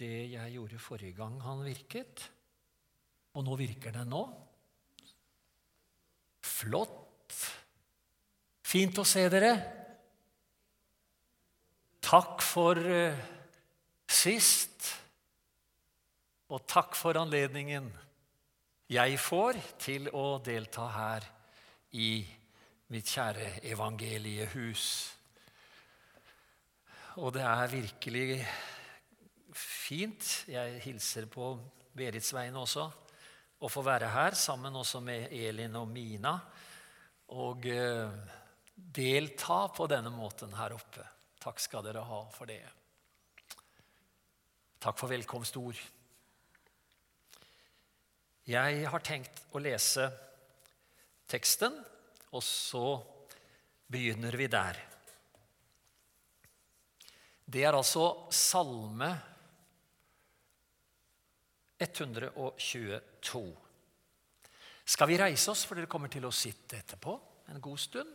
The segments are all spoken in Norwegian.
det jeg gjorde forrige gang han virket. Og nå virker den nå. Flott. Fint å se dere. Takk for uh, sist. Og takk for anledningen jeg får til å delta her i mitt kjære evangeliehus. Og det er virkelig fint. Jeg hilser på Berits vegne også. Å få være her sammen også med Elin og Mina og eh, delta på denne måten her oppe. Takk skal dere ha for det. Takk for velkomstord. Jeg har tenkt å lese teksten, og så begynner vi der. Det er altså Salme 122. Skal vi reise oss, for dere kommer til å sitte etterpå en god stund?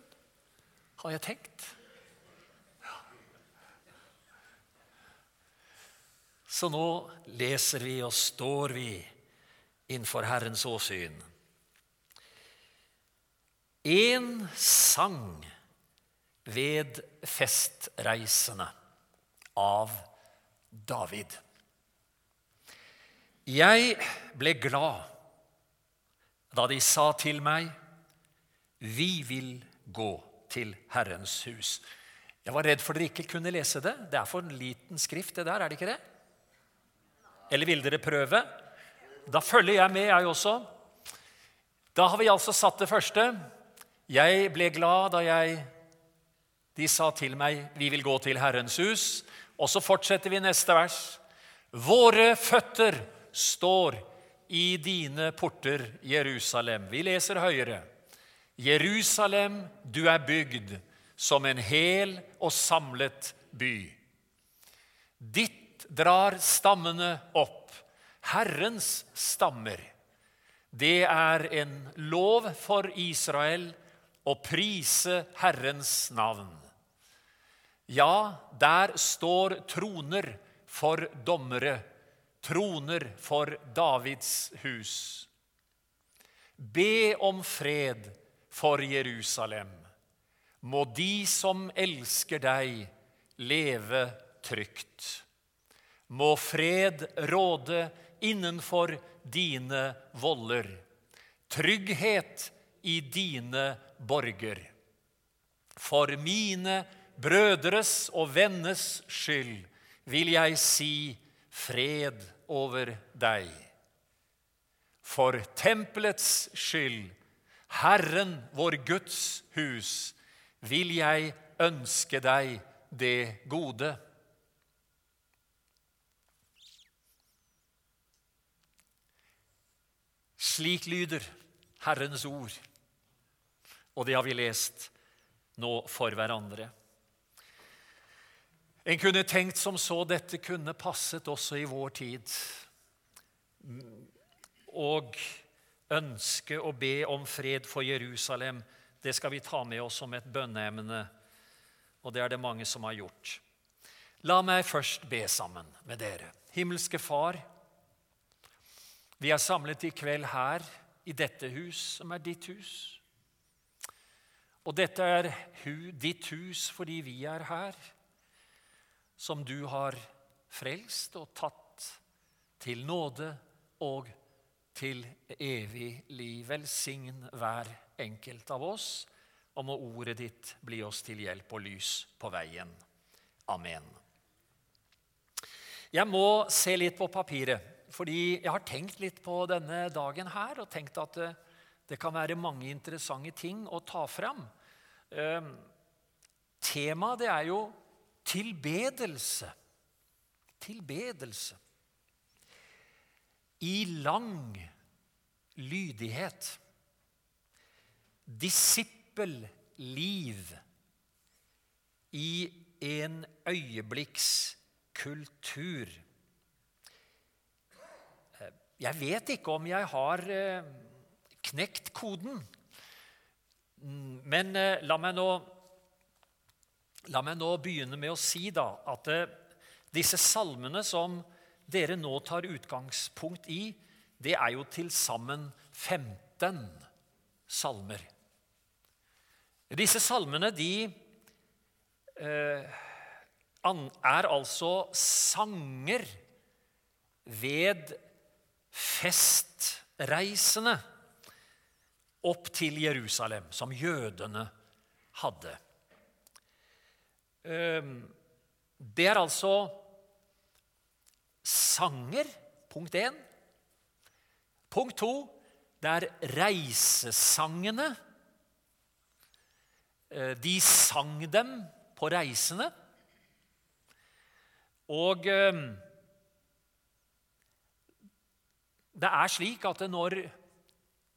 Har jeg tenkt. Så nå leser vi og står vi innenfor Herrens åsyn. En sang ved festreisene av David. Jeg ble glad da de sa til meg, 'Vi vil gå til Herrens hus'. Jeg var redd for dere ikke kunne lese det. Det er for en liten skrift, det der, er det ikke det? Eller vil dere prøve? Da følger jeg med, jeg også. Da har vi altså satt det første. Jeg ble glad da jeg De sa til meg, 'Vi vil gå til Herrens hus'. Og så fortsetter vi neste vers. Våre føtter står i dine porter, Jerusalem. Vi leser høyere. Jerusalem, du er bygd som en hel og samlet by. Ditt drar stammene opp Herrens stammer. Det er en lov for Israel å prise Herrens navn. Ja, der står troner for dommere, troner for Davids hus. Be om fred for Jerusalem. Må de som elsker deg, leve trygt. Må fred råde innenfor dine voller. Trygghet i dine borger. For mine brødres og vennes skyld vil jeg si fred over deg. For tempelets skyld, Herren vår Guds hus, vil jeg ønske deg det gode. Slik lyder Herrens ord, og det har vi lest nå for hverandre. En kunne tenkt som så dette kunne passet også i vår tid. Og ønske å be om fred for Jerusalem, det skal vi ta med oss som et bønneemne, og det er det mange som har gjort. La meg først be sammen med dere. Himmelske Far, vi er samlet i kveld her, i dette hus, som er ditt hus. Og dette er ditt hus fordi vi er her, som du har frelst og tatt til nåde og til evig liv. Velsign hver enkelt av oss, og må ordet ditt bli oss til hjelp og lys på veien. Amen. Jeg må se litt på papiret. Fordi jeg har tenkt litt på denne dagen her og tenkt at det, eh, det kan være mange interessante ting å ta fram. Eh, temaet det er jo tilbedelse. Tilbedelse. I lang lydighet. Disippelliv i en øyeblikkskultur. Jeg vet ikke om jeg har eh, knekt koden. Mm, men eh, la meg nå, la meg nå begynne med å si da, at eh, disse salmene som dere nå tar utgangspunkt i, det er jo til sammen 15 salmer. Disse salmene de eh, er altså sanger ved festreisene opp til Jerusalem, som jødene hadde. Ehm, det er altså sanger, punkt én. Punkt to det er reisesangene. Eh, de sang dem på reisene. Og ehm, det er slik at når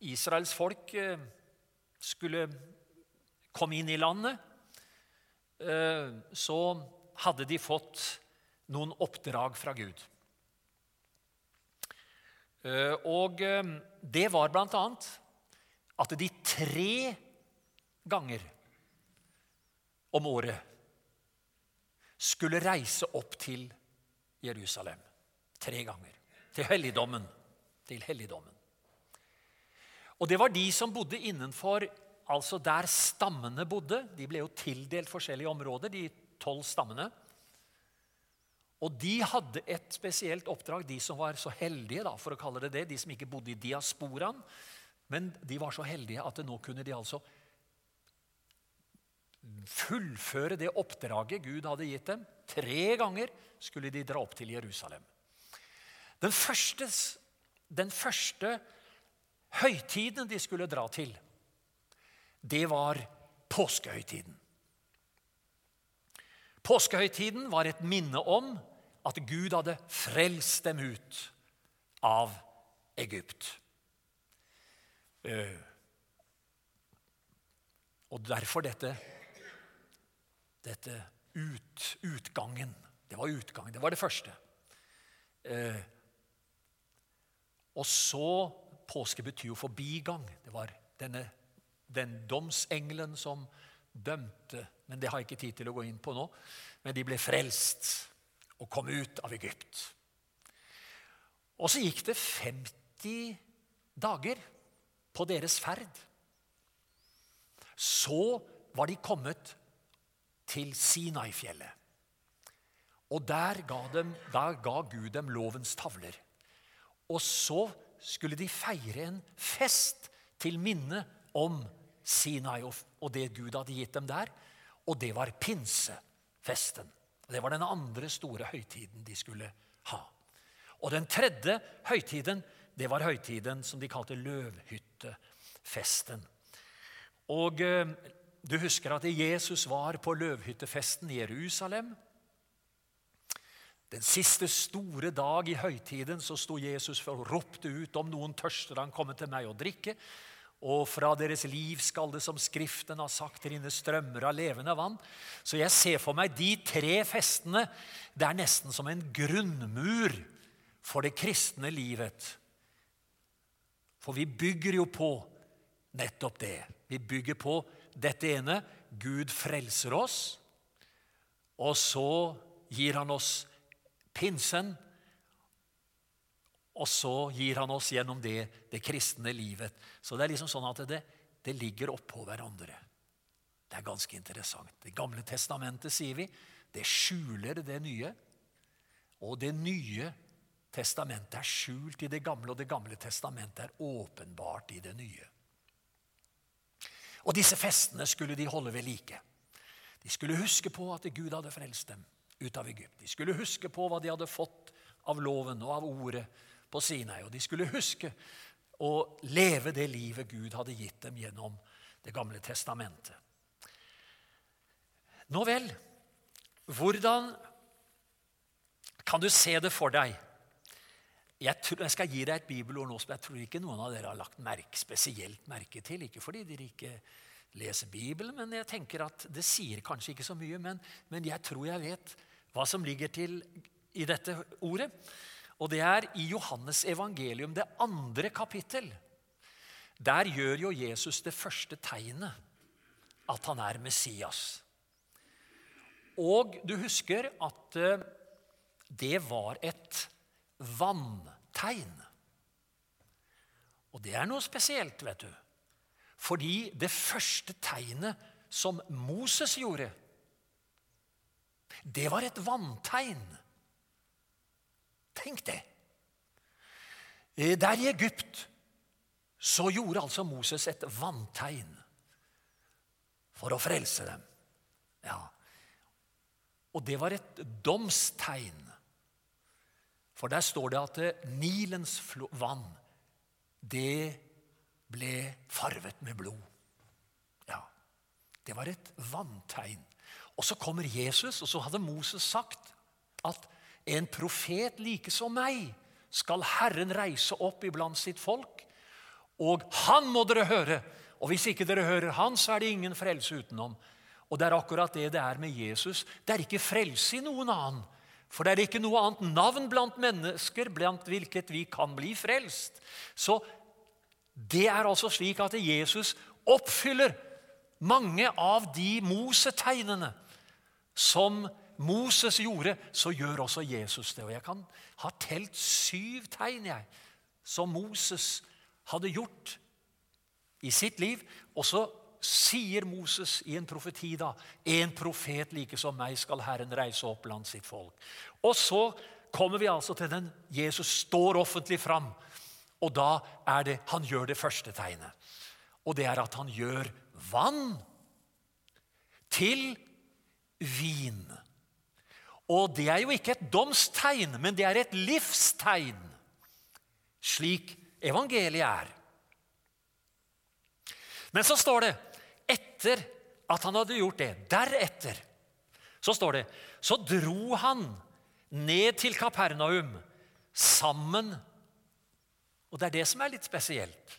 Israels folk eh, skulle komme inn i landet, så hadde de fått noen oppdrag fra Gud. Eh, og det var bl.a. at de tre ganger om året skulle reise opp til Jerusalem. Tre ganger. Til helligdommen. Til helligdommen. Og det var de som bodde innenfor altså der stammene bodde. De ble jo tildelt forskjellige områder, de tolv stammene. Og de hadde et spesielt oppdrag, de som var så heldige, da, for å kalle det det, de som ikke bodde i diasporaen. Men de var så heldige at nå kunne de altså fullføre det oppdraget Gud hadde gitt dem. Tre ganger skulle de dra opp til Jerusalem. Den første, den første høytiden de skulle dra til, det var påskehøytiden. Påskehøytiden var et minne om at Gud hadde frelst dem ut av Egypt. Eh, og derfor dette, dette ut, utgangen. Det var utgangen. Det var det første. Eh, og så Påske betyr jo forbigang. Det var denne, den domsengelen som dømte Men det har jeg ikke tid til å gå inn på nå. Men de ble frelst og kom ut av Egypt. Og så gikk det 50 dager på deres ferd. Så var de kommet til Sinai-fjellet. Og der ga, dem, der ga Gud dem lovens tavler. Og så skulle de feire en fest til minne om Sinai og det Gud hadde gitt dem der. Og det var pinsefesten. Det var den andre store høytiden de skulle ha. Og den tredje høytiden, det var høytiden som de kalte løvhyttefesten. Og eh, du husker at Jesus var på løvhyttefesten i Jerusalem. Den siste store dag i høytiden så sto Jesus og ropte ut om noen tørster, han komme til meg og drikke. Og fra deres liv skal det, som Skriften har sagt, rinne strømmer av levende vann. Så jeg ser for meg de tre festene. Det er nesten som en grunnmur for det kristne livet. For vi bygger jo på nettopp det. Vi bygger på dette ene. Gud frelser oss, og så gir han oss pinsen. Og så gir han oss gjennom det det kristne livet. Så det er liksom sånn at det, det ligger oppå hverandre. Det er ganske interessant. Det gamle testamentet, sier vi, det skjuler det nye. Og det nye testamentet er skjult i det gamle, og det gamle testamentet er åpenbart i det nye. Og disse festene skulle de holde ved like. De skulle huske på at Gud hadde frelst dem ut av Egypt. De skulle huske på hva de hadde fått av loven og av ordet på Sinai. Og de skulle huske å leve det livet Gud hadde gitt dem gjennom Det gamle testamentet. Nå vel, hvordan kan du se det for deg? Jeg, tror, jeg skal gi deg et bibelord nå som jeg tror ikke noen av dere har lagt merke, spesielt merke til. Ikke fordi dere ikke leser Bibelen, men jeg tenker at det sier kanskje ikke så mye. Men, men jeg tror jeg vet hva som ligger til i dette ordet. Og det er i Johannes evangelium, det andre kapittel. Der gjør jo Jesus det første tegnet at han er Messias. Og du husker at eh, det var et vanntegn. Og det er noe spesielt, vet du. Fordi det første tegnet som Moses gjorde, det var et vanntegn. Tenk det! Eh, der i Egypt så gjorde altså Moses et vanntegn for å frelse dem. Ja. Og det var et domstegn. For der står det at eh, Nilens vann, det ble farvet med blod. Ja, det var et vanntegn. Og så kommer Jesus, og så hadde Moses sagt at en profet like som meg skal Herren reise opp iblant sitt folk, og han må dere høre. Og hvis ikke dere hører han, så er det ingen frelse utenom. Og det er akkurat det det er med Jesus. Det er ikke frelse i noen annen. For det er ikke noe annet navn blant mennesker blant hvilket vi kan bli frelst. Så det er altså slik at Jesus oppfyller mange av de mosetegnene som Moses gjorde, så gjør også Jesus det. Og jeg kan ha telt syv tegn jeg, som Moses hadde gjort i sitt liv. Og så sier Moses i en profeti da, en profet like som meg skal Herren reise opp blant sitt folk. Og så kommer vi altså til den Jesus står offentlig fram. Og da er det han gjør det første tegnet. Og det er at han gjør vann til vin. Og det er jo ikke et domstegn, men det er et livstegn, slik evangeliet er. Men så står det etter at han hadde gjort det, deretter, så står det Så dro han ned til Kapernaum sammen Og det er det som er litt spesielt.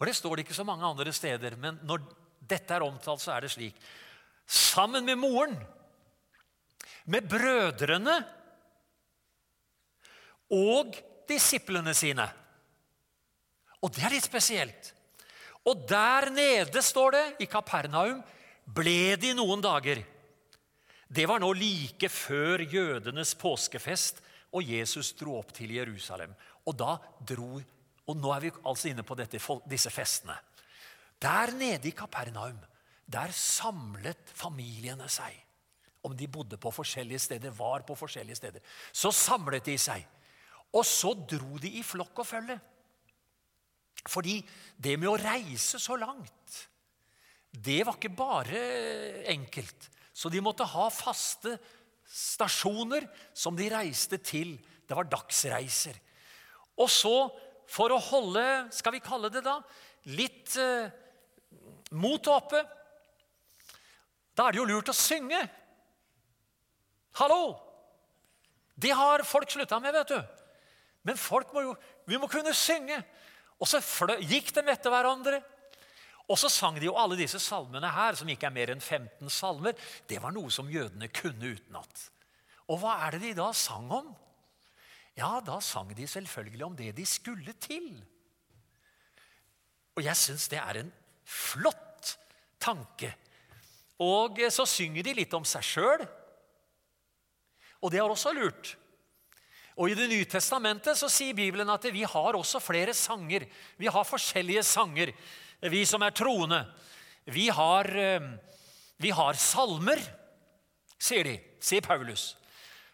Og Det står det ikke så mange andre steder, men når dette er omtalt, så er det slik. Sammen med moren, med brødrene og disiplene sine. Og det er litt spesielt. Og der nede, står det, i Kapernaum, ble de noen dager. Det var nå like før jødenes påskefest, og Jesus dro opp til Jerusalem. Og da dro, og nå er vi altså inne på dette, disse festene. Der nede i Kapernaum der samlet familiene seg. Om de bodde på forskjellige steder, var på forskjellige steder. Så samlet de seg. Og så dro de i flokk og følge. Fordi det med å reise så langt, det var ikke bare enkelt. Så de måtte ha faste stasjoner som de reiste til. Det var dagsreiser. Og så, for å holde, skal vi kalle det da, litt eh, motet oppe, da er det jo lurt å synge. Hallo! Det har folk slutta med, vet du. Men folk må jo, vi må kunne synge. Og så gikk de etter hverandre. Og så sang de jo alle disse salmene her, som ikke er mer enn 15 salmer. Det var noe som jødene kunne utenat. Og hva er det de da sang om? Ja, da sang de selvfølgelig om det de skulle til. Og jeg syns det er en flott tanke. Og så synger de litt om seg sjøl. Og det er også lurt. Og I Det nye testamentet så sier Bibelen at vi har også flere sanger. Vi har forskjellige sanger, vi som er troende. Vi har, eh, vi har salmer, sier de, sier Paulus.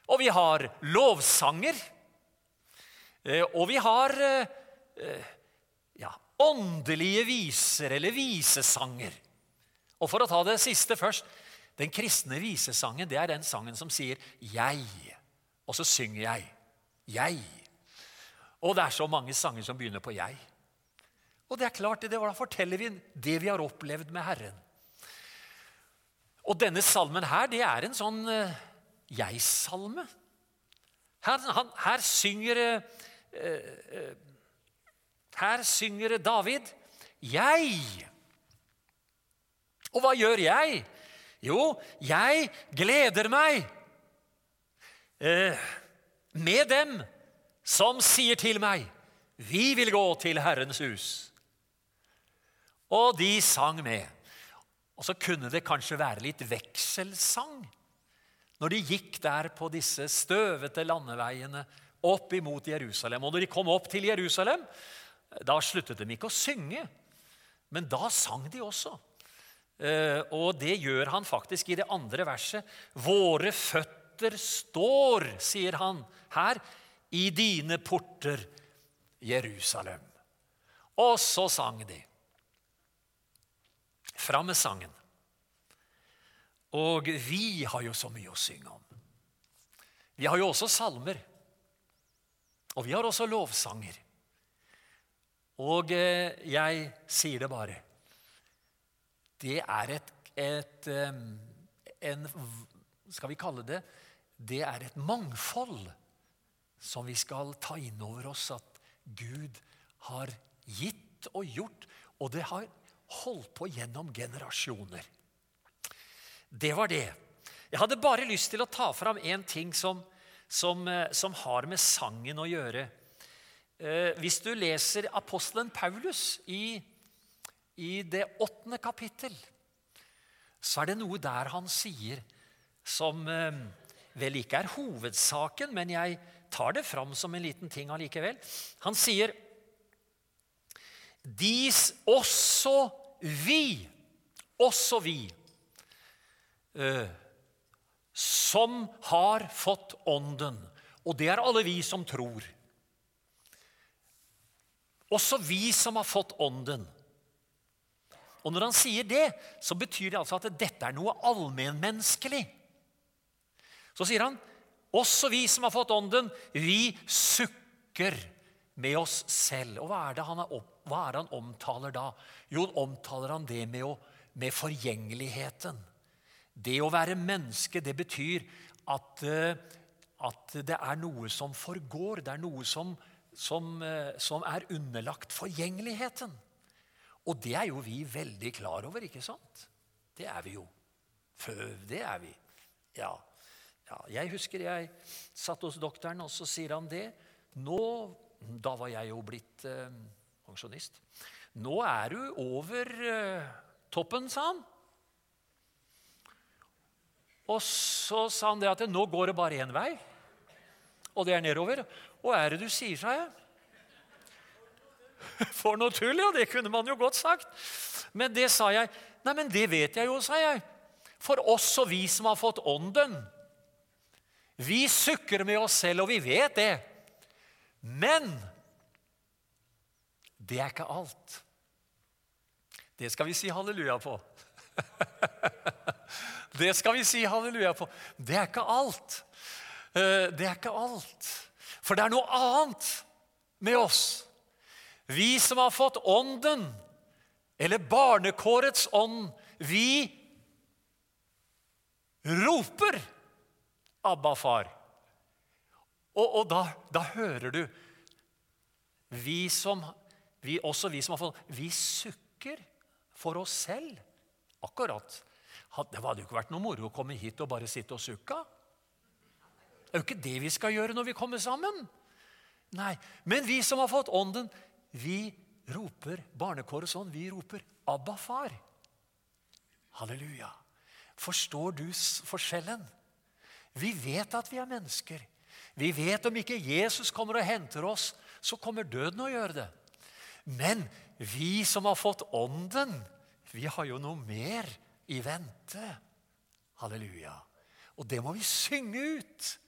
Og vi har lovsanger. Eh, og vi har eh, ja, åndelige viser eller visesanger. Og For å ta det siste først Den kristne visesangen det er den sangen som sier 'jeg', og så synger jeg. 'jeg'. Og det er så mange sanger som begynner på 'jeg'. Og det er klart, det, Da forteller vi det vi har opplevd med Herren. Og denne salmen her, det er en sånn uh, jeg-salme. Her, her, synger uh, uh, Her synger David 'Jeg'. Og hva gjør jeg? Jo, jeg gleder meg. Eh, med dem som sier til meg, 'Vi vil gå til Herrens hus'. Og de sang med. Og så kunne det kanskje være litt vekselsang når de gikk der på disse støvete landeveiene opp imot Jerusalem. Og når de kom opp til Jerusalem, da sluttet de ikke å synge, men da sang de også. Eh, og det gjør han faktisk i det andre verset. Våre føtter står, sier han her, i dine porter, Jerusalem. Og så sang de. Fram med sangen. Og vi har jo så mye å synge om. Vi har jo også salmer. Og vi har også lovsanger. Og eh, jeg sier det bare. Det er et, et en, Skal vi kalle det Det er et mangfold som vi skal ta inn over oss at Gud har gitt og gjort. Og det har holdt på gjennom generasjoner. Det var det. Jeg hadde bare lyst til å ta fram én ting som, som, eh, som, har med sangen å gjøre. Eh, hvis du leser apostelen Paulus i, i det åttende kapittel, så er det noe der han sier som eh, vel ikke er hovedsaken, men jeg tar det fram som en liten ting allikevel. Han sier Dis også vi, også vi, Eh, som har fått Ånden. Og det er alle vi som tror. Også vi som har fått Ånden. Og Når han sier det, så betyr det altså at dette er noe allmennmenneskelig. Så sier han også vi som har fått Ånden, vi sukker med oss selv. Og hva er det han, er, hva er det han omtaler da? Jo, omtaler han det med, å, med forgjengeligheten. Det å være menneske, det betyr at, eh, at det er noe som forgår. Det er noe som, som, eh, som, er underlagt forgjengeligheten. Og det er jo vi veldig klar over, ikke sant? Det er vi jo. Det er vi. Ja. ja. Jeg husker jeg satt hos doktoren, og så sier han det. Nå, Da var jeg jo blitt eh, pensjonist. Nå er du over eh, toppen, sa han. Og så sa han det at nå går det bare én vei, og det er nedover. Og er det du sier, sa jeg. For noe tull, ja. Det kunne man jo godt sagt. Men det sa jeg. Nei, men det vet jeg jo, sa jeg. For oss og vi som har fått Ånden. Vi sukker med oss selv, og vi vet det. Men det er ikke alt. Det skal vi si halleluja på. Det skal vi si halleluja på. Det er ikke alt. Eh, det er ikke alt. For det er noe annet med oss. Vi som har fått Ånden, eller barnekårets ånd, vi roper 'Abba, far'. Og, og da, da, hører du vi som, vi, Også vi som har fått Vi sukker for oss selv. Akkurat det hadde jo ikke vært noe moro å komme hit og bare sitte og sukke. Det er jo ikke det vi skal gjøre når vi kommer sammen. Nei, Men vi som har fått Ånden, vi roper barnekåret sånn. Vi roper 'Abba, far'. Halleluja. Forstår du forskjellen? Vi vet at vi er mennesker. Vi vet om ikke Jesus kommer og henter oss, så kommer døden å gjøre det. Men vi som har fått Ånden, vi har jo noe mer i vente. Halleluja. Og det må vi synge ut.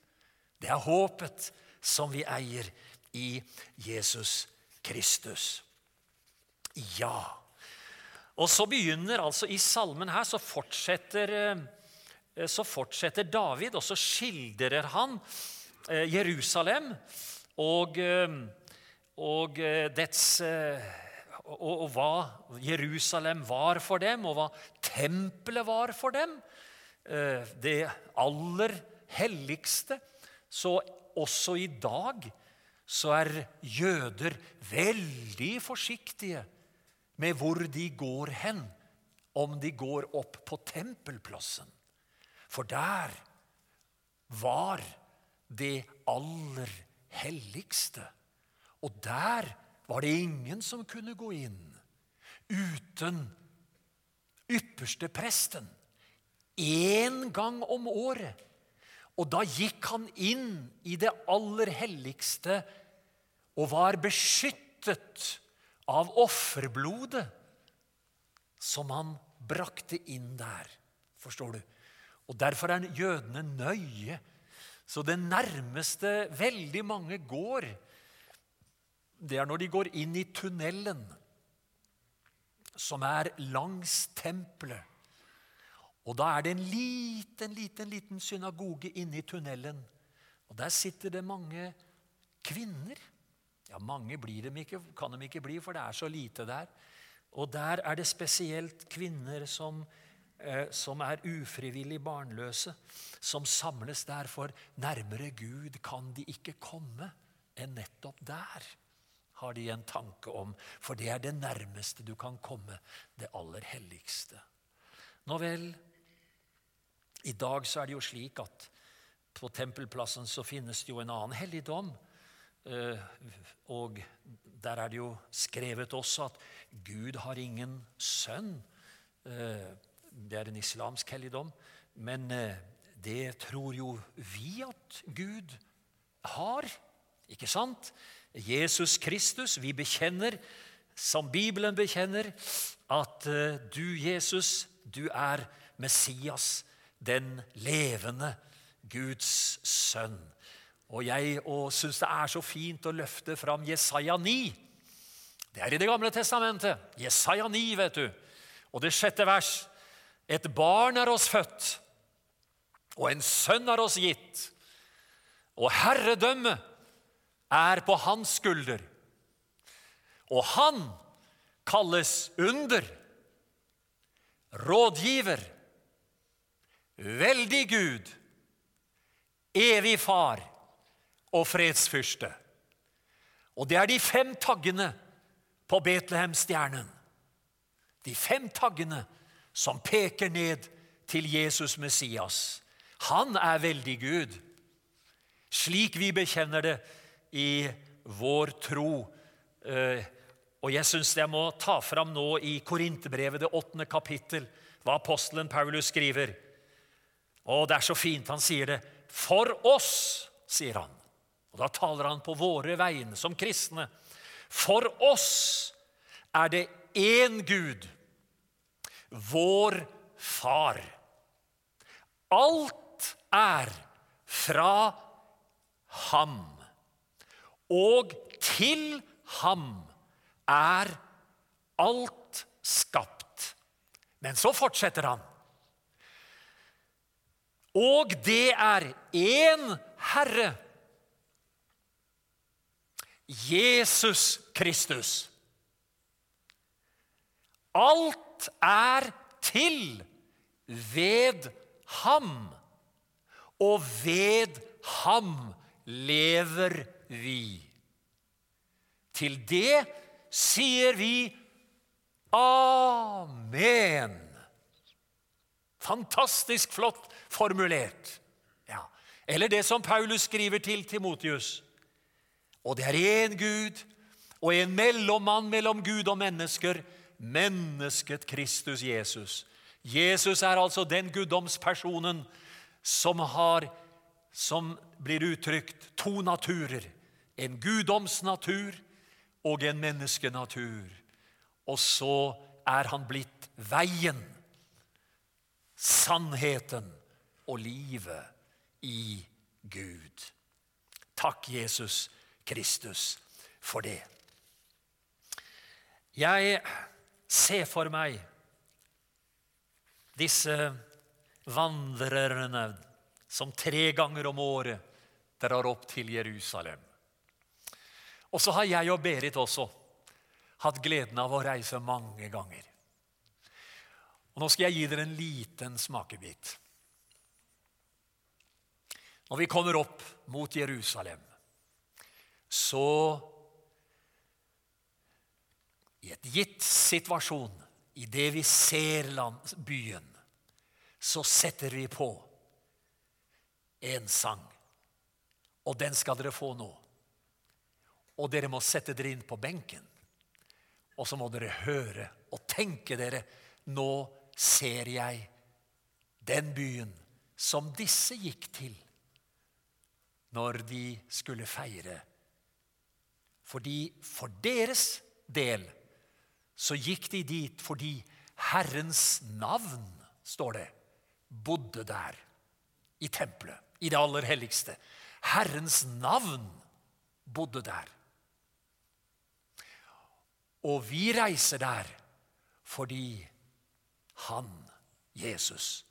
Det er håpet som vi eier i Jesus Kristus. Ja. Og så begynner altså i salmen her, så fortsetter, eh, så fortsetter David, og så skildrer han eh, Jerusalem og, eh, og dets og, og, hva Jerusalem var for dem, og hva tempelet var for dem. Det aller helligste. Så også i dag så er jøder veldig forsiktige med hvor de går hen, om de går opp på tempelplassen. For der var det aller helligste. Og der var det ingen som kunne gå inn uten ypperste presten én gang om året. Og da gikk han inn i det aller helligste og var beskyttet av offerblodet som han brakte inn der. Forstår du? Og Derfor er jødene nøye. Så det nærmeste veldig mange går, det er når de går inn i tunnelen som er langs tempelet. Og da er det en liten, liten, liten synagoge inne i tunnelen. Og der sitter det mange kvinner. Ja, mange blir de ikke, kan de ikke bli, for det er så lite der. Og der er det spesielt kvinner som, eh, som er ufrivillig barnløse, som samles der, for nærmere Gud kan de ikke komme enn nettopp der, har de en tanke om. For det er det nærmeste du kan komme det aller helligste. Nå vel, i dag så er det jo slik at på tempelplassen så finnes det jo en annen helligdom. Eh, og der er det jo skrevet også at Gud har ingen sønn. Eh, det er en islamsk helligdom. Men eh, det tror jo vi at Gud har. Ikke sant? Jesus Kristus. Vi bekjenner, som Bibelen bekjenner, at du, Jesus, du er Messias, den levende Guds sønn. Og jeg syns det er så fint å løfte fram Jesaja 9. Det er i Det gamle testamentet. Jesaja 9, vet du. Og det sjette vers. Et barn er oss født, og en sønn er oss gitt. Og herredømmet er på hans skulder. Og han kalles under, rådgiver, veldig Gud, evig far og fredsfyrste. Og det er de fem taggene på Betlehemstjernen. De fem taggene som peker ned til Jesus Messias. Han er veldig Gud, slik vi bekjenner det i vår tro. Eh, og jeg syns jeg må ta fram nå i Korinterbrevet, det åttende kapittel, hva apostelen Paulus skriver. Og det er så fint han sier det. For oss, sier han. Og Da taler han på våre vegne som kristne. For oss er det én Gud, vår Far. Alt er fra ham, og til ham er alt skapt. Men så fortsetter han. Og det er én Herre Jesus Kristus. Alt er til ved ham, og ved ham lever vi. Til det sier vi amen. Fantastisk flott formulert. Ja. Eller det som Paulus skriver til Timotius. Og det er én Gud og en mellommann mellom Gud og mennesker, mennesket Kristus Jesus. Jesus er altså den guddomspersonen som har, som blir uttrykt, to naturer. En guddomsnatur og en menneskenatur. Og så er han blitt veien, sannheten og livet i Gud. Takk, Jesus Kristus for det. Jeg ser for meg disse vandrerne som tre ganger om året drar opp til Jerusalem. Og så har jeg og Berit også hatt gleden av å reise mange ganger. Og Nå skal jeg gi dere en liten smakebit. Når vi kommer opp mot Jerusalem, så I et gitt situasjon, i det vi ser land, byen, så setter vi på en sang. Og den skal dere få nå. Og dere må sette dere inn på benken. Og så må dere høre og tenke dere Nå ser jeg den byen som disse gikk til når de skulle feire. Fordi for deres del så gikk de dit fordi Herrens navn, står det, bodde der. I tempelet, i det aller helligste. Herrens navn bodde der. Og vi reiser der fordi han, Jesus,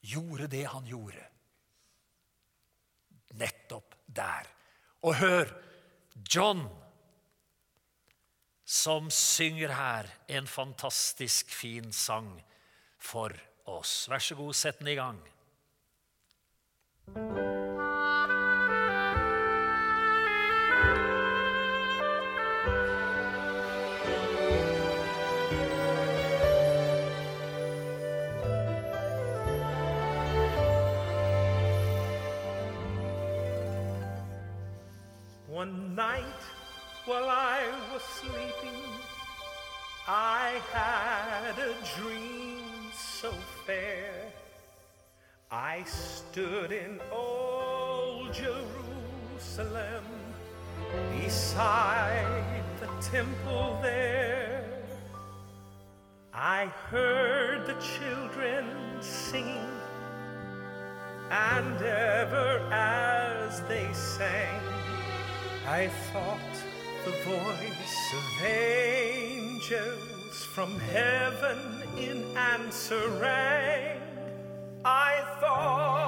gjorde det han gjorde. Nettopp der. Og hør, John som synger her en fantastisk fin sang for oss. Vær så god, sett den i gang. One night while I was sleeping, I had a dream so fair. I stood in old Jerusalem beside the temple there. I heard the children singing, and ever as they sang, I thought the voice of angels from heaven in answer rang. I thought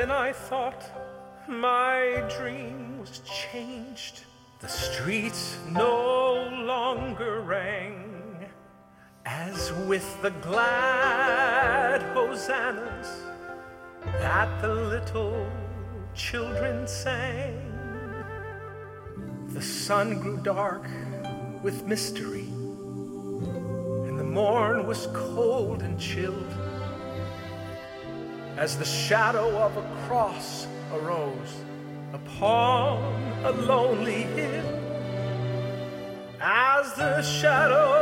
then I thought my dream was changed. The streets no longer rang as with the glad hosannas that the little children sang. The sun grew dark with mystery, and the morn was cold and chilled as the shadow of a cross arose upon a lonely hill. As the shadow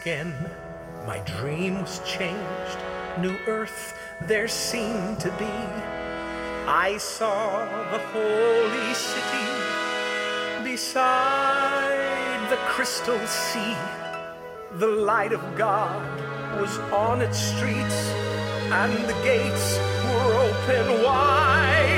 again, my dream was changed. New earth there seemed to be. I saw the holy city beside the crystal sea. The light of God was on its streets, and the gates were open wide.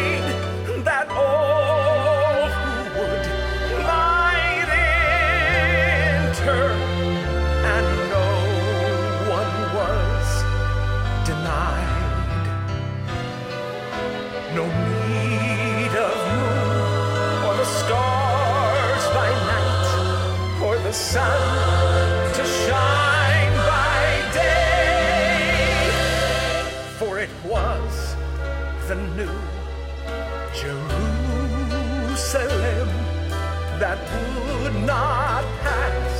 Sun to shine by day. For it was the new Jerusalem that would not pass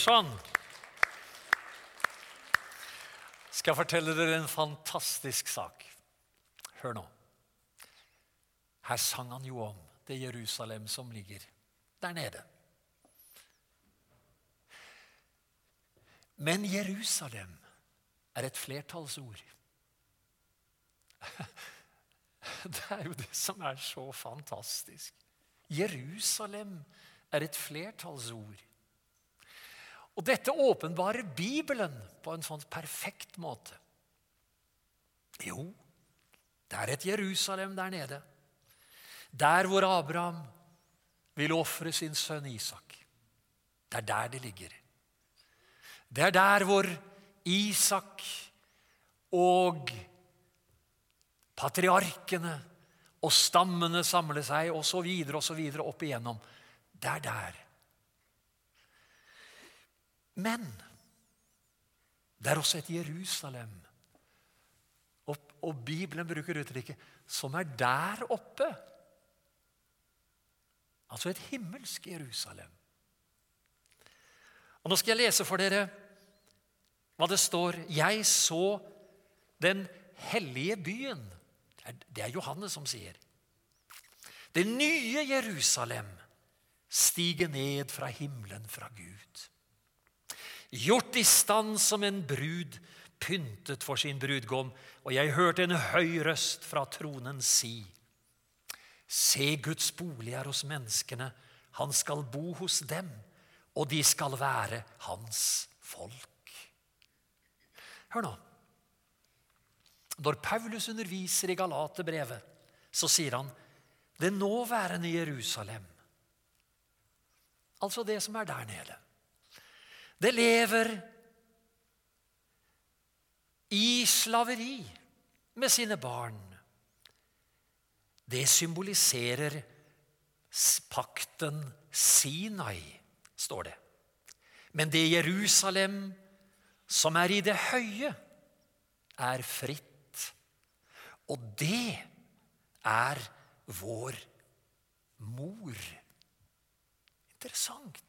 sånn. Skal jeg fortelle dere en fantastisk sak? Hør nå. Her sang han jo om det Jerusalem som ligger der nede. Men Jerusalem er et flertallsord. Det er jo det som er så fantastisk. Jerusalem er et flertallsord. Og dette åpenbarer Bibelen på en sånn perfekt måte. Jo, det er et Jerusalem der nede. Der hvor Abraham vil ofre sin sønn Isak. Det er der det ligger. Det er der hvor Isak og patriarkene og stammene samler seg, osv., osv. opp igjennom. Det er der. Men det er også et Jerusalem. Og, og Bibelen bruker uttrykket 'som er der oppe'. Altså et himmelsk Jerusalem. Og Nå skal jeg lese for dere hva det står. Jeg så den hellige byen. Det er Johannes som sier. Det nye Jerusalem stiger ned fra himmelen fra Gud. Gjort i stand som en brud pyntet for sin brudgom, og jeg hørte en høy røst fra tronen si:" Se, Guds bolig er hos menneskene. Han skal bo hos dem, og de skal være hans folk. Hør nå. Når Paulus underviser i Galaterbrevet, så sier han det nåværende Jerusalem. Altså det som er der nede. Det lever i slaveri med sine barn. Det symboliserer pakten Sinai, står det. Men det Jerusalem som er i det høye, er fritt. Og det er vår mor. Interessant.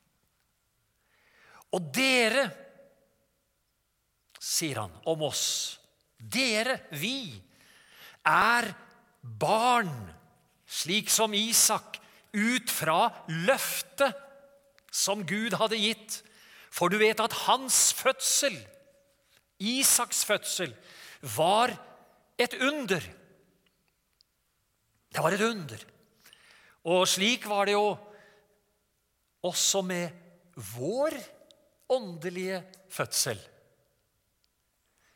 Og dere, sier han om oss, dere, vi, er barn, slik som Isak, ut fra løftet som Gud hadde gitt. For du vet at hans fødsel, Isaks fødsel, var et under. Det var et under. Og slik var det jo også med vår åndelige fødsel.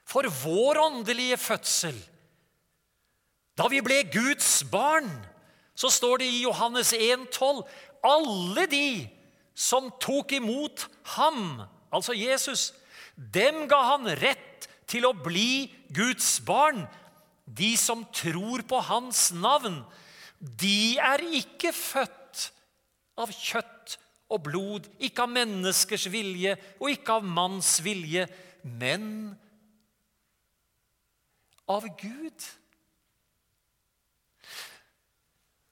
For vår åndelige fødsel, da vi ble Guds barn, så står det i Johannes 1,12.: Alle de som tok imot ham, altså Jesus, dem ga han rett til å bli Guds barn, de som tror på hans navn, de er ikke født av kjøtt og blod, ikke av menneskers vilje og ikke av manns vilje, men av Gud.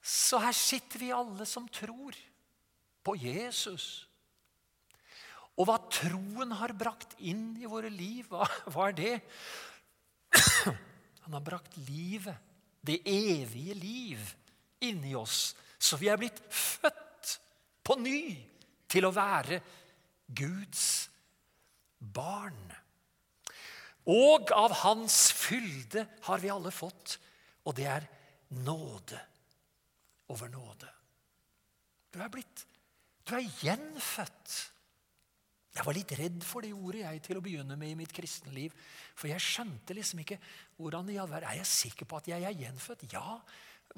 Så her sitter vi alle som tror på Jesus. Og hva troen har brakt inn i våre liv, hva, hva er det? Han har brakt livet, det evige liv, inni oss. Så vi er blitt født på ny til å være Guds barn. Og av Hans fylde har vi alle fått, og det er nåde over nåde. Du er blitt Du er gjenfødt. Jeg var litt redd for det ordet jeg til å begynne med i mitt kristenliv. For jeg skjønte liksom ikke hvordan i all verden Er jeg sikker på at jeg er gjenfødt? Ja.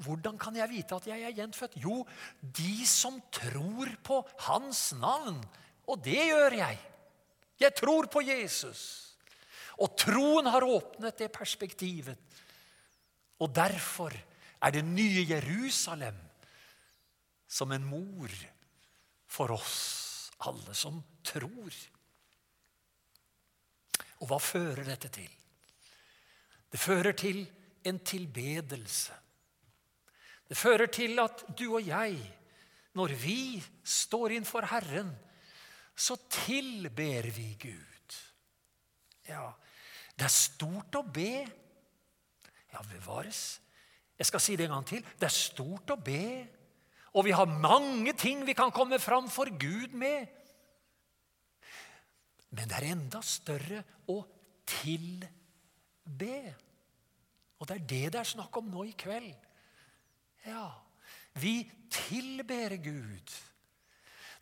Hvordan kan jeg vite at jeg er gjenfødt? Jo, de som tror på Hans navn. Og det gjør jeg. Jeg tror på Jesus. Og troen har åpnet det perspektivet. Og derfor er det nye Jerusalem som en mor for oss alle som tror. Og hva fører dette til? Det fører til en tilbedelse. Det fører til at du og jeg, når vi står innfor Herren, så tilber vi Gud. Ja, det er stort å be. Ja, bevares. Jeg skal si det en gang til. Det er stort å be. Og vi har mange ting vi kan komme fram for Gud med. Men det er enda større å tilbe. Og det er det det er snakk om nå i kveld. Ja, vi tilber Gud.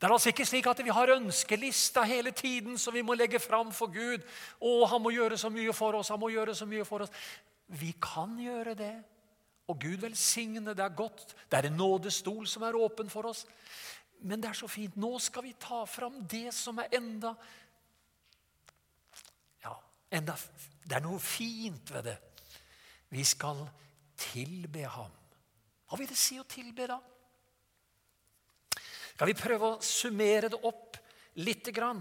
Det er altså ikke slik at vi har ønskelista hele tiden som vi må legge fram for Gud. Å, han må gjøre så mye for oss, han må gjøre så mye for oss. Vi kan gjøre det. Og Gud velsigne, det er godt. Det er en nådestol som er åpen for oss. Men det er så fint. Nå skal vi ta fram det som er enda Ja, enda, det er noe fint ved det. Vi skal tilbe ham. Hva vil det si å tilbe, da? Skal vi prøve å summere det opp lite grann?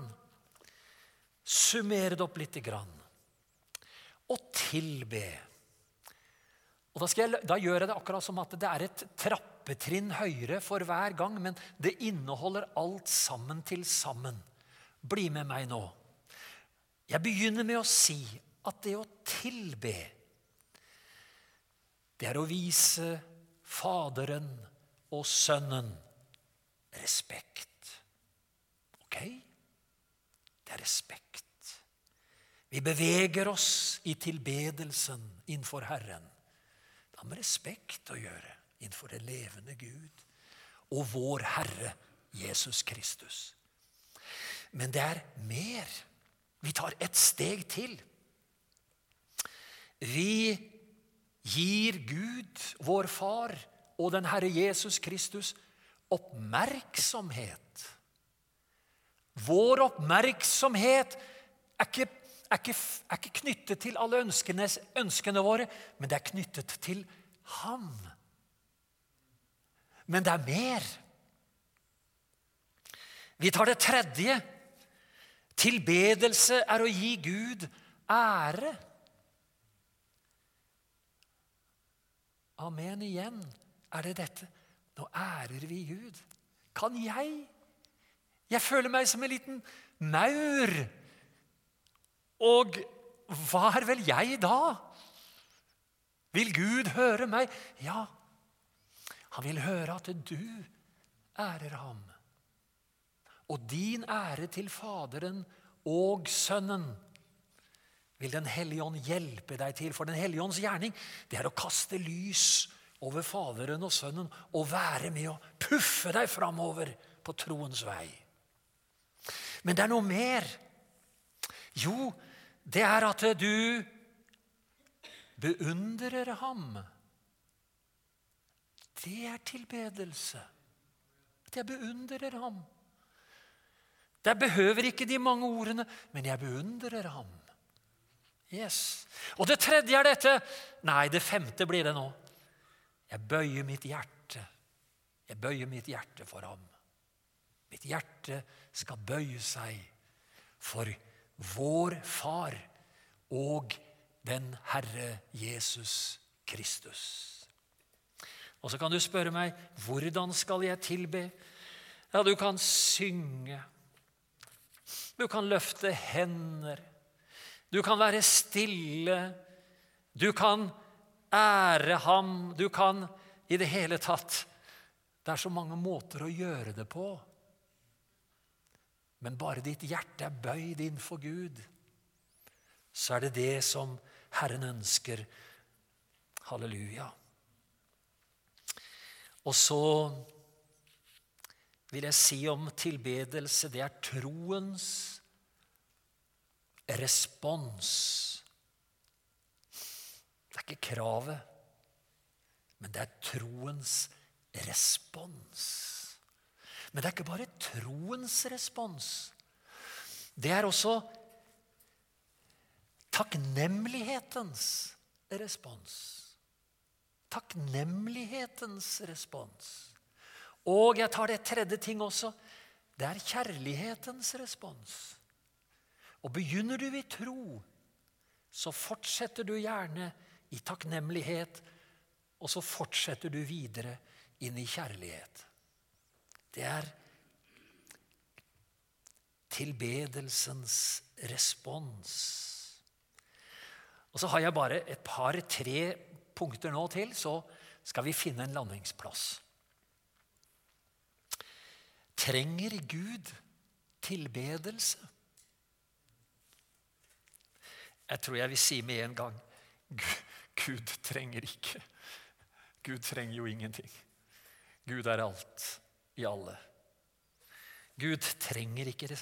Summere det opp lite grann. Å tilbe. Og da, jeg, da, gjør jeg det akkurat som at det er et trappetrinn høyere for hver gang, men det inneholder alt sammen til sammen. Bli med meg nå. Jeg begynner med å si at det å tilbe det er å vise Faderen og Sønnen respekt. Ok? Det er respekt. Vi beveger oss i tilbedelsen innenfor Herren. Det har med respekt å gjøre innenfor det levende Gud og vår Herre Jesus Kristus. Men det er mer. Vi tar et steg til. Vi gir Gud, vår Far, og den Herre Jesus Kristus oppmerksomhet. Vår oppmerksomhet er ikke, er ikke, er ikke knyttet til alle ønskene, ønskene våre, men det er knyttet til Ham. Men det er mer. Vi tar det tredje. Tilbedelse er å gi Gud ære. Amen igjen er det dette. Nå ærer vi Gud. Kan jeg? Jeg føler meg som en liten maur. Og hva er vel jeg da? Vil Gud høre meg? Ja, han vil høre at du ærer ham. Og din ære til Faderen og Sønnen vil Den hellige ånd hjelpe deg til. For Den hellige ånds gjerning det er å kaste lys over Faderen og Sønnen og være med å puffe deg framover på troens vei. Men det er noe mer. Jo, det er at du beundrer ham. Det er tilbedelse. At jeg beundrer ham. Der behøver ikke de mange ordene, men jeg beundrer ham. Yes. Og det tredje er dette Nei, det femte blir det nå. Jeg bøyer mitt hjerte. Jeg bøyer mitt hjerte for ham. Mitt hjerte skal bøye seg for vår Far og den Herre Jesus Kristus. Og så kan du spørre meg hvordan skal jeg tilbe? Ja, du kan synge. Du kan løfte hender. Du kan være stille. Du kan ære ham. Du kan i det hele tatt Det er så mange måter å gjøre det på. Men bare ditt hjerte er bøyd innenfor Gud, så er det det som Herren ønsker. Halleluja. Og så vil jeg si om tilbedelse det er troens respons. Det er ikke kravet, men det er troens respons. Men det er ikke bare troens respons. Det er også takknemlighetens respons. Takknemlighetens respons. Og jeg tar det tredje ting også. Det er kjærlighetens respons. Og begynner du i tro, så fortsetter du gjerne i takknemlighet, og så fortsetter du videre inn i kjærlighet. Det er tilbedelsens respons. Og så har jeg bare et par-tre punkter nå til, så skal vi finne en landingsplass. Trenger Gud tilbedelse? Jeg tror jeg vil si med en gang Gud trenger ikke. Gud trenger jo ingenting. Gud er alt i alle. Gud trenger ikke,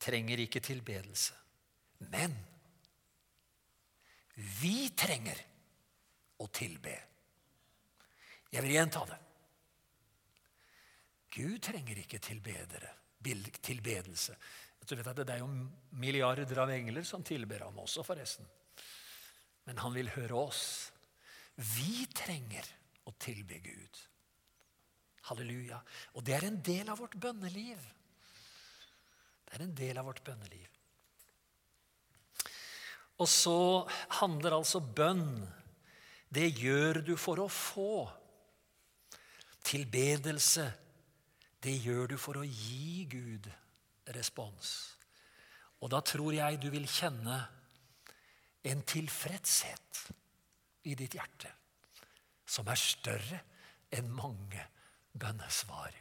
trenger ikke tilbedelse. Men vi trenger å tilbe. Jeg vil gjenta det. Gud trenger ikke tilbedere, tilbedelse. Du vet at Det er jo milliarder av engler som tilber ham også, forresten. Men han vil høre oss. Vi trenger å tilbe Gud. Halleluja. Og det er en del av vårt bønneliv. Det er en del av vårt bønneliv. Og så handler altså bønn Det gjør du for å få. Tilbedelse, det gjør du for å gi Gud respons. Og da tror jeg du vil kjenne en tilfredshet i ditt hjerte som er større enn mange bønnesvar.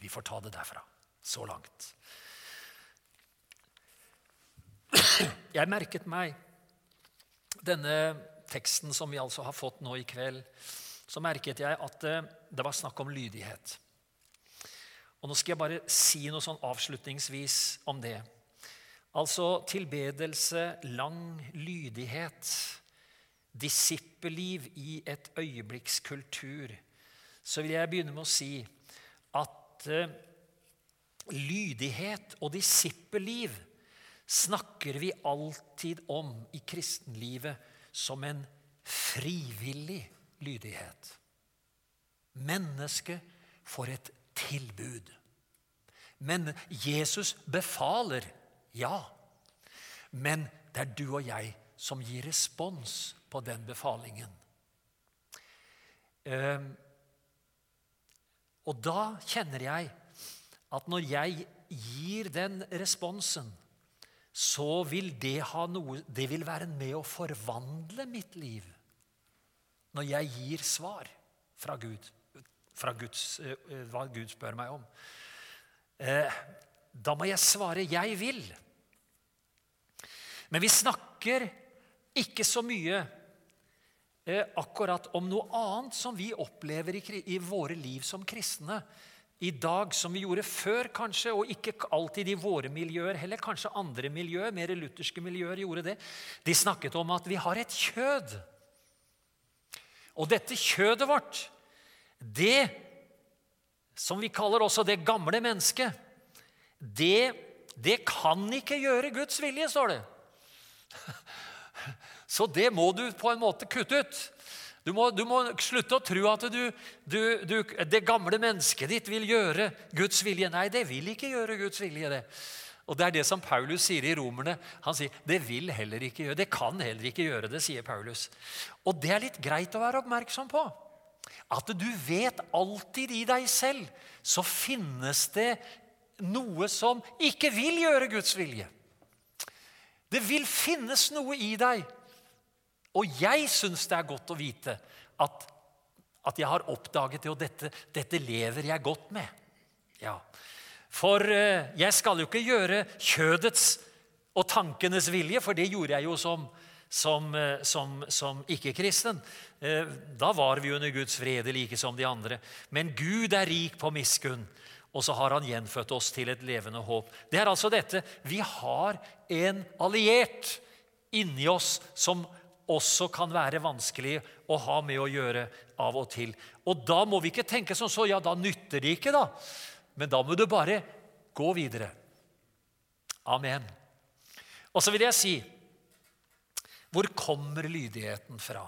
Vi får ta det derfra. Så langt. Jeg merket meg denne teksten som vi altså har fått nå i kveld. Så merket jeg at det, det var snakk om lydighet. Og Nå skal jeg bare si noe sånn avslutningsvis om det. Altså tilbedelse, lang lydighet, disippelliv i et øyeblikkskultur. Så vil jeg begynne med å si at uh, lydighet og disippelliv snakker vi alltid om i kristenlivet som en frivillig lydighet. Mennesket får et tilbud. Men Jesus befaler, ja. Men det er du og jeg som gir respons på den befalingen. Ehm, og da kjenner jeg at når jeg gir den responsen, så vil det ha noe Det vil være med å forvandle mitt liv. Når jeg gir svar fra Gud, fra Guds, eh, hva Gud spør meg om. Eh, da må jeg svare 'jeg vil'. Men vi snakker ikke så mye eh, akkurat om noe annet som vi opplever i våre liv som kristne i dag som vi gjorde før, kanskje, og ikke alltid i våre miljøer heller. Kanskje andre miljøer, mer lutherske miljøer, gjorde det. De snakket om at vi har et kjød. Og dette kjødet vårt, det som vi kaller også det gamle mennesket, det, det kan ikke gjøre Guds vilje, står det. Så det må du på en måte kutte ut. Du må, du må, slutte å tro at du, du, det gamle mennesket ditt vil gjøre Guds vilje. Nei, det vil ikke gjøre Guds vilje. det. Og Det er det som Paulus sier i Romerne. Han sier det vil heller ikke gjøre, det kan heller ikke gjøre det, sier Paulus. Og det er litt greit å være oppmerksom på. At du vet alltid i deg selv så finnes det noe som ikke vil gjøre Guds vilje. Det vil finnes noe i deg og jeg syns det er godt å vite at, at jeg har oppdaget det, og dette, dette, lever jeg godt med. Ja. For eh, jeg skal jo ikke gjøre kjødets og tankenes vilje, for det gjorde jeg jo som, som, eh, som, som ikke-kristen. Eh, da var vi under Guds vrede, like som de andre. Men Gud er rik på miskunn, og så har han gjenfødt oss til et levende håp. Det er altså dette. Vi har en alliert inni oss som også kan være vanskelig å ha med å gjøre av og til. Og da må vi ikke tenke som så ja, da nytter det ikke, da. Men da må du bare gå videre. Amen. Og så vil jeg si hvor kommer lydigheten fra?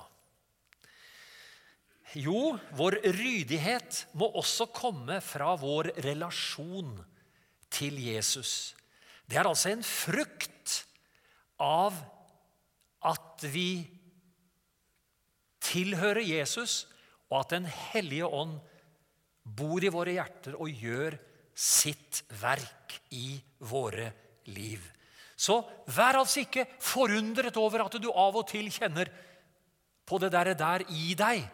Jo, vår rydighet må også komme fra vår relasjon til Jesus. Det er altså en frukt av at vi tilhører Jesus, og at Den hellige ånd bor i våre hjerter og gjør sitt verk i våre liv. Så vær altså ikke forundret over at du av og til kjenner på det der, der i deg.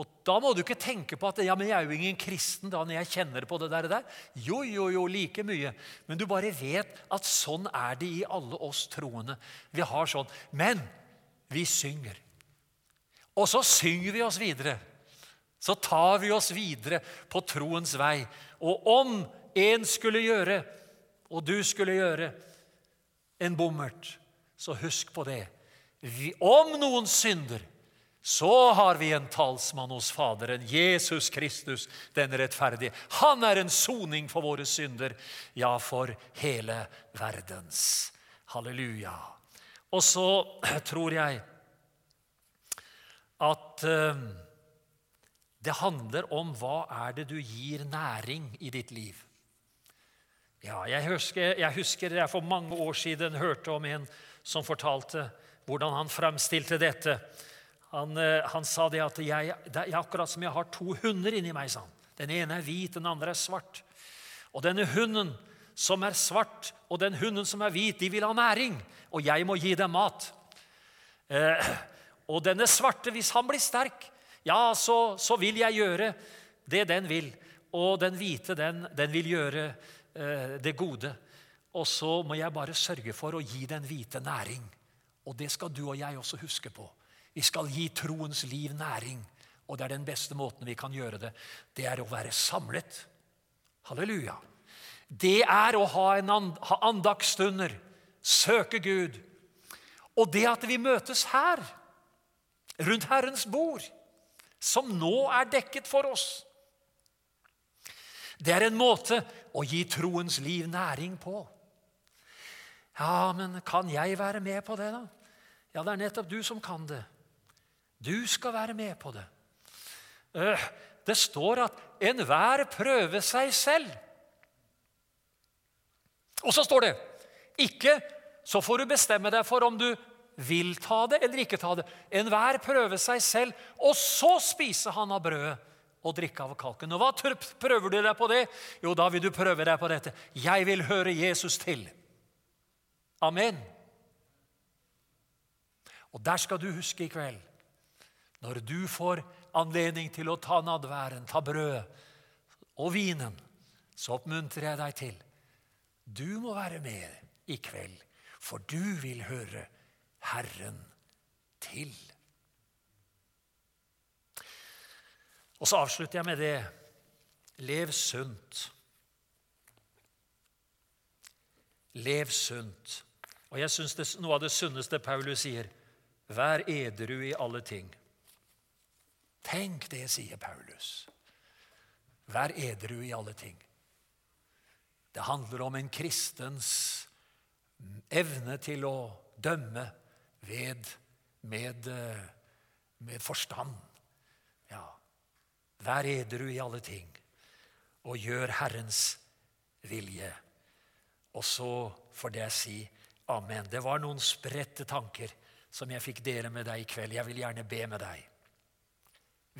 Og Da må du ikke tenke på at ja, men jeg er jo ingen kristen da når jeg kjenner på det der. der. Jo, jo, jo, like mye. Men du bare vet at sånn er det i alle oss troende. Vi har sånn. Men vi synger. Og så synger vi oss videre. Så tar vi oss videre på troens vei. Og om en skulle gjøre, og du skulle gjøre, en bommert, så husk på det. Om noen synder, så har vi en talsmann hos Faderen, Jesus Kristus, den rettferdige. Han er en soning for våre synder, ja, for hele verdens. Halleluja. Og så tror jeg at uh, det handler om hva er det du gir næring i ditt liv. Ja, jeg husker, jeg husker jeg for mange år siden hørte om en som fortalte hvordan han fremstilte dette. Han, eh, han sa det at jeg, det er akkurat som jeg har to hunder inni meg. sa han. Den ene er hvit, den andre er svart. Og denne hunden som er svart, og den hunden som er hvit, de vil ha næring. Og jeg må gi dem mat. Eh, og denne svarte, hvis han blir sterk, ja, så, så, vil jeg gjøre det den vil. Og den hvite, den, den vil gjøre eh, det gode. Og så må jeg bare sørge for å gi den hvite næring. Og det skal du og jeg også huske på. Vi skal gi troens liv næring. Og det er den beste måten vi kan gjøre det. Det er å være samlet. Halleluja. Det er å ha, and, ha andagsstunder, søke Gud. Og det at vi møtes her, rundt Herrens bord, som nå er dekket for oss. Det er en måte å gi troens liv næring på. Ja, men kan jeg være med på det, da? Ja, det er nettopp du som kan det. Du skal være med på det. Eh, det står at 'enhver prøver seg selv'. Og så står det ikke så får du bestemme deg for om du vil ta det eller ikke ta det. Enhver prøver seg selv, og så spiser han av brødet og drikke av kalken. Og hva prøver du deg på det? Jo, da vil du prøve deg på dette. Jeg vil høre Jesus til. Amen. Og der skal du huske i kveld, når du får anledning til å ta nadværen, ta brødet og vinen, så oppmuntrer jeg deg til. Du må være med i kveld, for du vil høre Herren til. Og så avslutter jeg med det. Lev sunt. Lev sunt. Og jeg syns noe av det sunneste Paulus sier, vær edru i alle ting. Tenk det, sier Paulus. Vær edru i alle ting. Det handler om en kristens evne til å dømme ved, med, eh, med forstand. Ja. Vær edru i alle ting, og gjør Herrens vilje. Og så får jeg si amen. Det var noen spredte tanker som jeg fikk dele med deg i kveld. Jeg vil gjerne be med deg.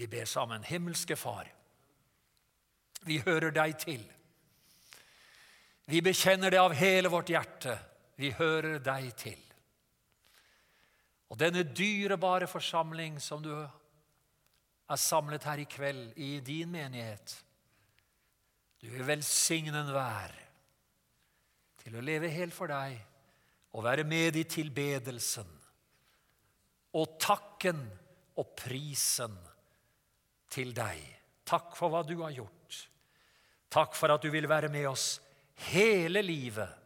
Vi ber sammen. Himmelske Far, vi hører deg til. Vi bekjenner det av hele vårt hjerte. Vi hører deg til. Og denne dyrebare forsamling som du er samlet her i kveld i din menighet, du vil velsigne enhver til å leve helt for deg og være med i tilbedelsen og takken og prisen til deg. Takk for hva du har gjort. Takk for at du vil være med oss hele livet.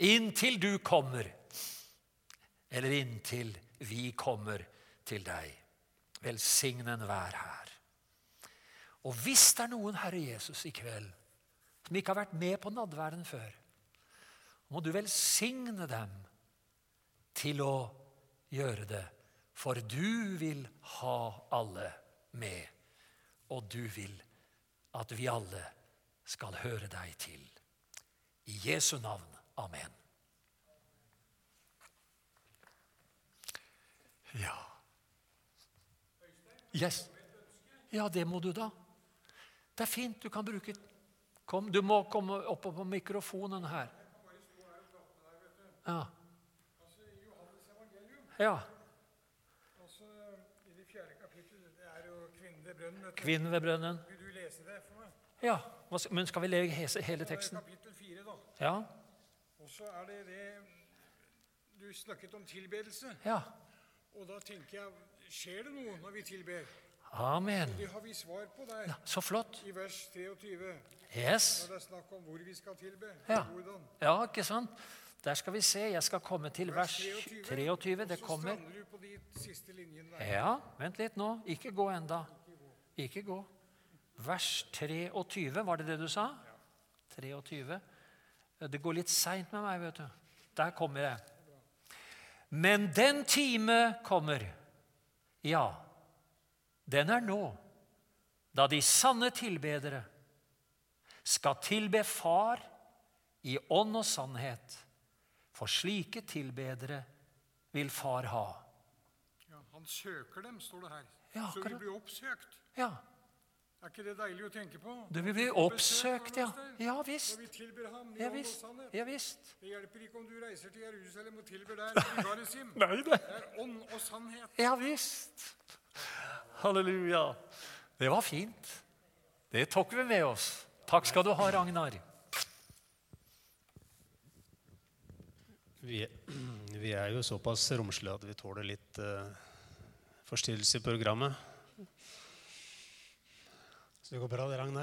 Inntil du kommer eller inntil vi kommer til deg. Velsigne enhver her. Og hvis det er noen, Herre Jesus, i kveld som ikke har vært med på nadværen før, må du velsigne dem til å gjøre det. For du vil ha alle med, og du vil at vi alle skal høre deg til. I Jesu navn. Amen. Ja. Yes. Ja, det må du da. Det er fint. Du kan bruke Kom, du må komme opp på mikrofonen her. Ja. Ja. Altså, I det fjerde kapittelet, det er jo kvinnen ved brønnen. Vil du lese det for meg? Ja. Men skal vi lese hele- Det teksten? kapittel fire, da. Ja. Og så er det det Du snakket om tilbedelse. Ja. Og da tenker jeg Skjer det noe når vi tilber? Amen. Det har vi svar på der Ja, så flott. i vers 23, Yes. når det er snakk om hvor vi skal tilbe. Ja. Hvordan. Ja, ikke sant? Der skal vi se. Jeg skal komme til vers 23. Det Så kommer. strander du på de siste linjene der. Ja, vent litt nå. Ikke gå enda. Ikke gå. Vers 23, var det det du sa? 23. Det går litt seint med meg, vet du. Der kommer jeg. Men den time kommer, ja, den er nå, da de sanne tilbedere skal tilbe Far i ånd og sannhet. For slike tilbedere vil Far ha. Ja, han søker dem, står det her. Ja, så vi blir oppsøkt. Ja, Er ikke det deilig å tenke på? Du vil bli oppsøkt, ja. Ja visst. Og vi tilber ham Ja visst. Ja visst. Det hjelper ikke om du reiser til Jerusalem og tilber der Garisim. Nei, det. Det er ånd og sannhet. Ja visst. Halleluja. Det var fint. Det tok vi med oss. Takk skal du ha, Ragnar. Vi, vi er jo såpass romslige at vi tåler litt uh, forstyrrelse i programmet. Så det